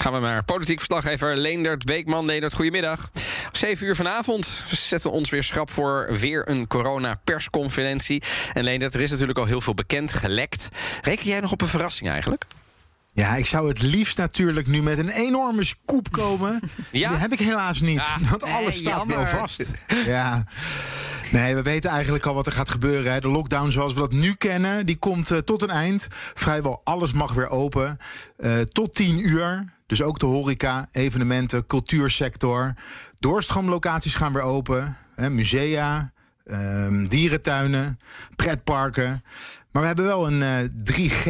Gaan we naar politiek verslaggever Leendert Beekman. Leendert, goedemiddag. 7 uur vanavond. We zetten ons weer schrap voor weer een corona-persconferentie. En Leendert, er is natuurlijk al heel veel bekend, gelekt. Reken jij nog op een verrassing eigenlijk? Ja, ik zou het liefst natuurlijk nu met een enorme scoop komen. Ja? Die heb ik helaas niet, Ah, want alles staat wel vast. Ja. Nee, we weten eigenlijk al wat er gaat gebeuren. Hè. De lockdown zoals we dat nu kennen, die komt eh, tot een eind. Vrijwel alles mag weer open. Eh, tot 10 uur. Dus ook de horeca, evenementen, cultuursector. Doorstroomlocaties gaan weer open. Hè, musea, ehm, dierentuinen, pretparken. Maar we hebben wel een eh, 3G,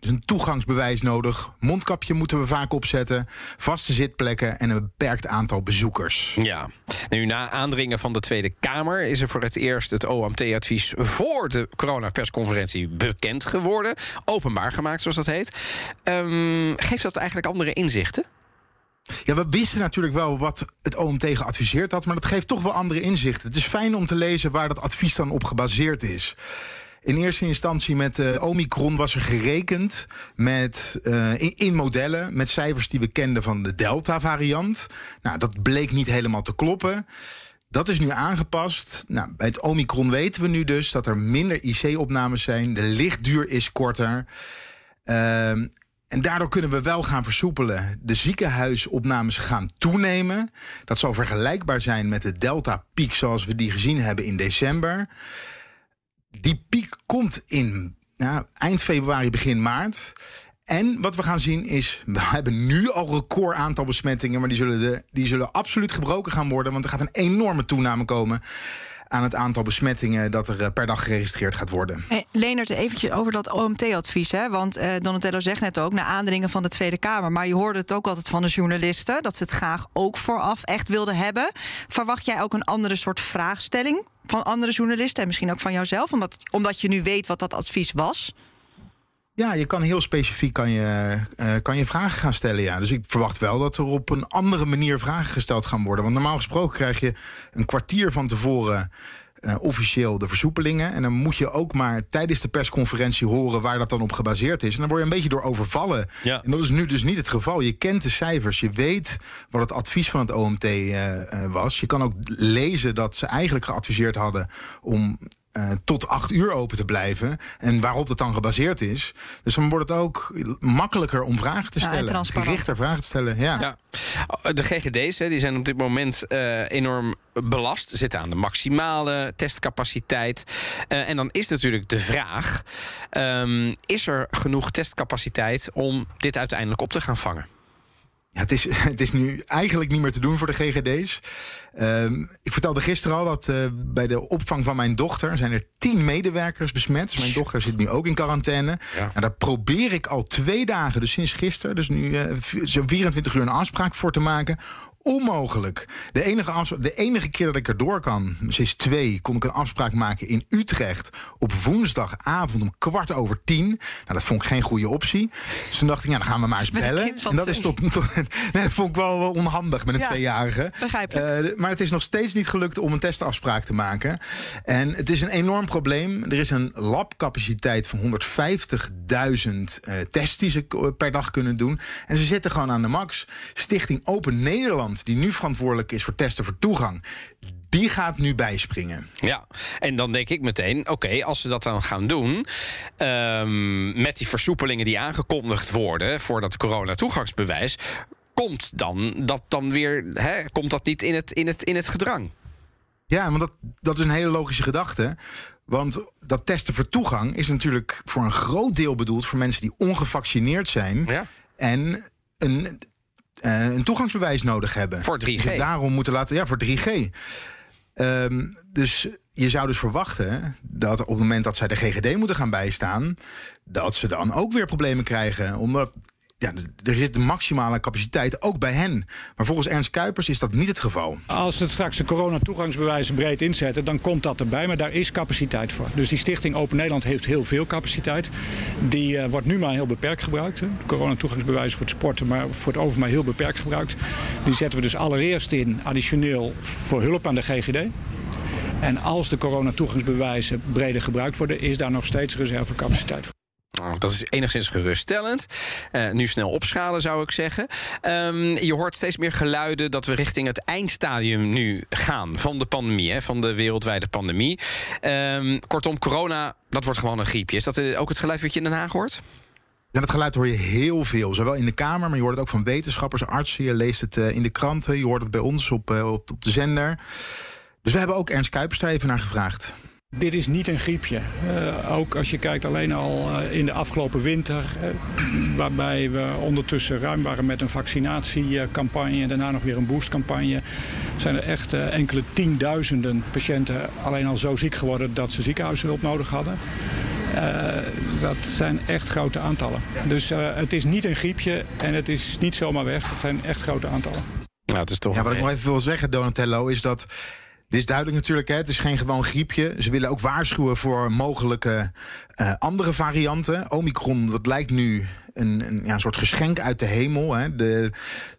dus een toegangsbewijs nodig. Mondkapje moeten we vaak opzetten. Vaste zitplekken en een beperkt aantal bezoekers. Ja. Nu, na aandringen van de Tweede Kamer is er voor het eerst het OMT-advies voor de coronapersconferentie bekend geworden. Openbaar gemaakt, zoals dat heet. Ehm, geeft dat eigenlijk andere inzichten? Ja, we wisten natuurlijk wel wat het OMT geadviseerd had, maar dat geeft toch wel andere inzichten. Het is fijn om te lezen waar dat advies dan op gebaseerd is. In eerste instantie met eh, Omicron was er gerekend met, eh, in, modellen met cijfers die we kenden van de Delta-variant. Nou, dat bleek niet helemaal te kloppen. Dat is nu aangepast. Nou, bij het Omicron weten we nu dus dat er minder IC-opnames zijn. De lichtduur is korter. Ehm, en daardoor kunnen we wel gaan versoepelen. De ziekenhuisopnames gaan toenemen. Dat zal vergelijkbaar zijn met de Delta-piek zoals we die gezien hebben in december. Die piek komt in nou, eind februari, begin maart. En wat we gaan zien is, we hebben nu al record aantal besmettingen, maar die zullen, de, die zullen absoluut gebroken gaan worden, want er gaat een enorme toename komen aan het aantal besmettingen dat er eh, per dag geregistreerd gaat worden. Hey, Leonard, eventjes over dat OMT-advies. Want eh, Donatello zegt net ook, na aandringen van de Tweede Kamer... maar je hoorde het ook altijd van de journalisten... dat ze het graag ook vooraf echt wilden hebben. Verwacht jij ook een andere soort vraagstelling van andere journalisten... en misschien ook van jouzelf, omdat, omdat je nu weet wat dat advies was? Ja, je kan heel specifiek kan je, eh, kan je vragen gaan stellen. Ja. Dus ik verwacht wel dat er op een andere manier vragen gesteld gaan worden. Want normaal gesproken krijg je een kwartier van tevoren eh, officieel de versoepelingen. En dan moet je ook maar tijdens de persconferentie horen waar dat dan op gebaseerd is. En dan word je een beetje door overvallen. Ja. En dat is nu dus niet het geval. Je kent de cijfers, je weet wat het advies van het OMT eh, was. Je kan ook lezen dat ze eigenlijk geadviseerd hadden om eh, tot acht uur open te blijven. En waarop dat dan gebaseerd is. Dus dan wordt het ook makkelijker om vragen te Ja, en stellen. transparant. Gerichter vragen te stellen. Ja. Ja. De GGD's hè, die zijn op dit moment eh, enorm belast. Zitten aan de maximale testcapaciteit. Eh, en dan is natuurlijk de vraag: ehm, is er genoeg testcapaciteit om dit uiteindelijk op te gaan vangen? Ja, het, is, het is nu eigenlijk niet meer te doen voor de GGD's. Ehm, ik vertelde gisteren al dat eh, bij de opvang van mijn dochter zijn er tien medewerkers besmet. Dus mijn dochter zit nu ook in quarantaine. Ja. En daar probeer ik al twee dagen, dus sinds gisteren, dus nu v- zo'n 24 uur een afspraak voor te maken. Onmogelijk. De enige, afspraak, de enige keer dat ik erdoor kan, sinds twee, kon ik een afspraak maken in Utrecht op woensdagavond om kwart over tien. Nou, dat vond ik geen goede optie. Dus toen dacht ik, ja, dan gaan we maar eens bellen. En dat is tot, tot- nee, dat vond ik wel onhandig met een Ja, tweejarige. Eh, maar het is nog steeds niet gelukt om een testafspraak te maken. En het is een enorm probleem. Er is een labcapaciteit van 150.000 eh, tests die ze per dag kunnen doen. En ze zitten gewoon aan de max. Stichting Open Nederland, die nu verantwoordelijk is voor testen voor toegang, die gaat nu bijspringen. Ja, en dan denk ik meteen: oké, als ze dat dan gaan doen. ehm, met die versoepelingen die aangekondigd worden voor dat corona-toegangsbewijs. Komt dan dat dan weer. Hè, komt dat niet in het, in het, in het gedrang? Ja, want dat, dat is een hele logische gedachte. Want dat testen voor toegang is natuurlijk voor een groot deel bedoeld voor mensen die ongevaccineerd zijn. Ja. En een, eh, een toegangsbewijs nodig hebben. Voor 3G. Die zich daarom moeten laten. Ja, voor 3G. Ehm, dus je zou dus verwachten dat op het moment dat zij de GGD moeten gaan bijstaan, dat ze dan ook weer problemen krijgen. Omdat ja, er zit de maximale capaciteit ook bij hen. Maar volgens Ernst Kuipers is dat niet het geval. Als ze straks de coronatoegangsbewijzen breed inzetten, dan komt dat erbij. Maar daar is capaciteit voor. Dus die stichting Open Nederland heeft heel veel capaciteit. Die eh, wordt nu maar heel beperkt gebruikt. De coronatoegangsbewijzen voor het sporten, maar voor het over maar heel beperkt gebruikt. Die zetten we dus allereerst in additioneel voor hulp aan de GGD. En als de coronatoegangsbewijzen breder gebruikt worden, is daar nog steeds reservecapaciteit voor. Nou, dat is enigszins geruststellend. Uh, nu snel opschalen, zou ik zeggen. Um, je hoort steeds meer geluiden dat we richting het eindstadium nu gaan van de pandemie, hè, van de wereldwijde pandemie. Um, kortom, corona, dat wordt gewoon een griepje. Is dat ook het geluid wat je in Den Haag hoort? Ja, dat geluid hoor je heel veel. Zowel in de Kamer, maar je hoort het ook van wetenschappers, artsen. Je leest het uh, in de kranten, je hoort het bij ons op, op, op de zender. Dus we hebben ook Ernst Kuipers daar even naar gevraagd. Dit is niet een griepje. Uh, ook als je kijkt alleen al uh, in de afgelopen winter, uh, waarbij we ondertussen ruim waren met een vaccinatiecampagne en daarna nog weer een boostcampagne, zijn er echt enkele tienduizenden patiënten alleen al zo ziek geworden dat ze ziekenhuishulp nodig hadden. dat zijn echt grote aantallen. Dus het is niet een griepje en het is niet zomaar weg. Het zijn echt grote aantallen. Nou, het is toch ja, wat ik nog even wil zeggen, Donatello, is dat dit is duidelijk natuurlijk, hè? het is geen gewoon griepje. Ze willen ook waarschuwen voor mogelijke uh, andere varianten. Omicron, dat lijkt nu een, een ja, soort geschenk uit de hemel. Hè? De,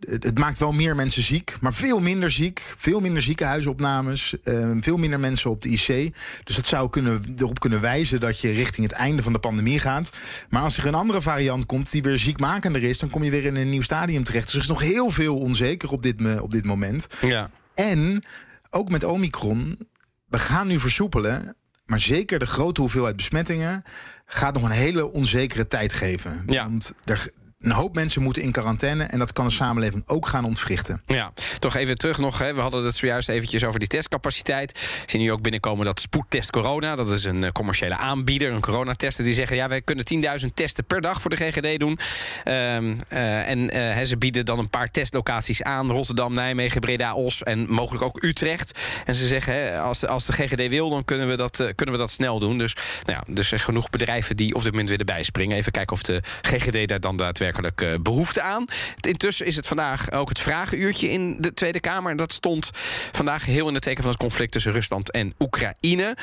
het maakt wel meer mensen ziek, maar veel minder ziek. Veel minder ziekenhuisopnames, uh, veel minder mensen op de IC. Dus dat zou kunnen, erop kunnen wijzen dat je richting het einde van de pandemie gaat. Maar als er een andere variant komt die weer ziekmakender is... dan kom je weer in een nieuw stadium terecht. Dus er is nog heel veel onzeker op dit, op dit moment. Ja. En ook met Omicron, we gaan nu versoepelen. Maar zeker de grote hoeveelheid besmettingen gaat nog een hele onzekere tijd geven. Ja. Want er, een hoop mensen moeten in quarantaine en dat kan de samenleving ook gaan ontwrichten. Ja, toch even terug nog. Hè. We hadden het zojuist eventjes over die testcapaciteit. Ik zie nu ook binnenkomen dat Spoedtest Corona, dat is een eh, commerciële aanbieder, een coronatester, die zeggen ja, wij kunnen 10.000 testen per dag voor de GGD doen. Um, uh, en uh, ze bieden dan een paar testlocaties aan: Rotterdam, Nijmegen, Breda, Os en mogelijk ook Utrecht. En ze zeggen hè, als, de, als de GGD wil, dan kunnen we dat, kunnen we dat snel doen. Dus, nou ja, dus er zijn genoeg bedrijven die op dit moment willen bijspringen. Even kijken of de GGD daar dan daadwerkelijk uh, behoefte aan. Intussen is het vandaag ook het vragenuurtje in de Tweede Kamer. En dat stond vandaag heel in het teken van het conflict tussen Rusland en Oekraïne.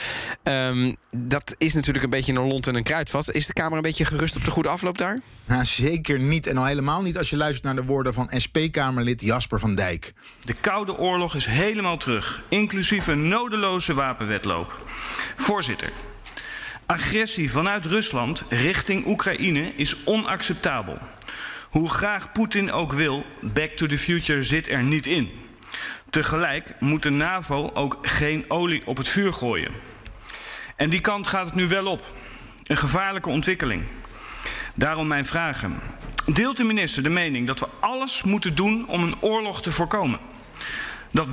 Um, dat is natuurlijk een beetje een lont en een kruidvat. Is de Kamer een beetje gerust op de goede afloop daar? Nou, zeker niet. En al helemaal niet als je luistert naar de woorden van SP-Kamerlid Jasper van Dijk. De Koude Oorlog is helemaal terug, inclusief een nodeloze wapenwetloop. Voorzitter, Agressie vanuit Rusland richting Oekraïne is onacceptabel. Hoe graag Poetin ook wil, Back to the Future zit er niet in. Tegelijk moet de NAVO ook geen olie op het vuur gooien. En die kant gaat het nu wel op. Een gevaarlijke ontwikkeling. Daarom mijn vragen. Deelt de minister de mening dat we alles moeten doen om een oorlog te voorkomen? Dat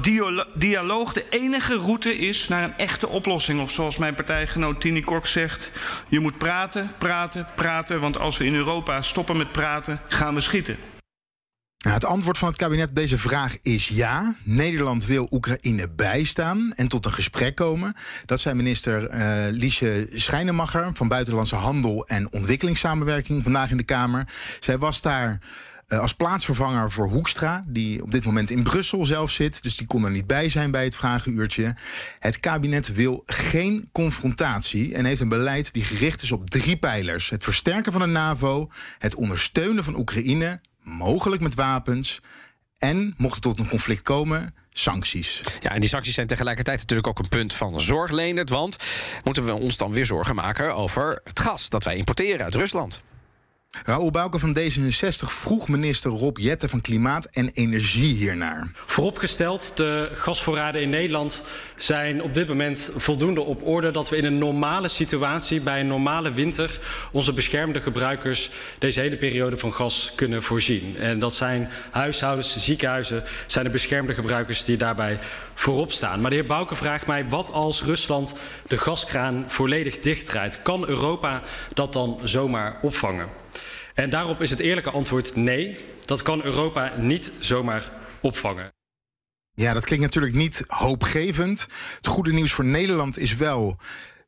dialoog de enige route is naar een echte oplossing. Of zoals mijn partijgenoot Tini Kok zegt, je moet praten, praten, praten, want als we in Europa stoppen met praten, gaan we schieten. Nou, het antwoord van het kabinet op deze vraag is ja. Nederland wil Oekraïne bijstaan en tot een gesprek komen. Dat zei minister uh, Liesje Schijnemacher van Buitenlandse Handel en Ontwikkelingssamenwerking vandaag in de Kamer. Zij was daar uh, als plaatsvervanger voor Hoekstra, die op dit moment in Brussel zelf zit. Dus die kon er niet bij zijn bij het vragenuurtje. Het kabinet wil geen confrontatie en heeft een beleid die gericht is op drie pijlers: het versterken van de NAVO, het ondersteunen van Oekraïne, mogelijk met wapens. En mocht het tot een conflict komen, sancties. Ja, en die sancties zijn tegelijkertijd natuurlijk ook een punt van zorg, Leendert. Want moeten we ons dan weer zorgen maken over het gas dat wij importeren uit Rusland? Raoul Bouke van D66 vroeg minister Rob Jetten van Klimaat en Energie hiernaar. Vooropgesteld, de gasvoorraden in Nederland zijn op dit moment voldoende op orde dat we in een normale situatie bij een normale winter onze beschermde gebruikers deze hele periode van gas kunnen voorzien. En dat zijn huishoudens, ziekenhuizen, zijn de beschermde gebruikers die daarbij voorop staan. Maar de heer Bouke vraagt mij wat als Rusland de gaskraan volledig dichtdraait? Kan Europa dat dan zomaar opvangen? En daarop is het eerlijke antwoord nee. Dat kan Europa niet zomaar opvangen. Ja, dat klinkt natuurlijk niet hoopgevend. Het goede nieuws voor Nederland is wel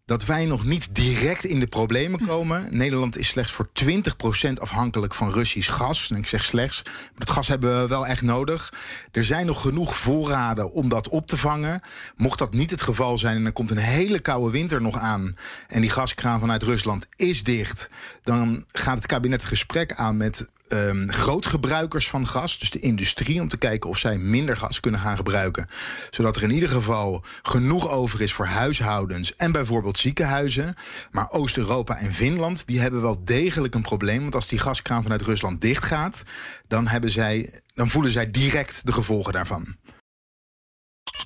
dat wij nog niet direct in de problemen komen. Nederland is slechts voor 20% afhankelijk van Russisch gas. En ik zeg slechts, maar dat gas hebben we wel echt nodig. Er zijn nog genoeg voorraden om dat op te vangen. Mocht dat niet het geval zijn en er komt een hele koude winter nog aan... en die gaskraan vanuit Rusland is dicht... dan gaat het kabinet het gesprek aan met um, grootgebruikers van gas, dus de industrie, om te kijken of zij minder gas kunnen gaan gebruiken. Zodat er in ieder geval genoeg over is voor huishoudens en bijvoorbeeld ziekenhuizen. Maar Oost-Europa en Finland die hebben wel degelijk een probleem. Want als die gaskraan vanuit Rusland dichtgaat, dan, hebben zij, dan voelen zij direct de gevolgen daarvan.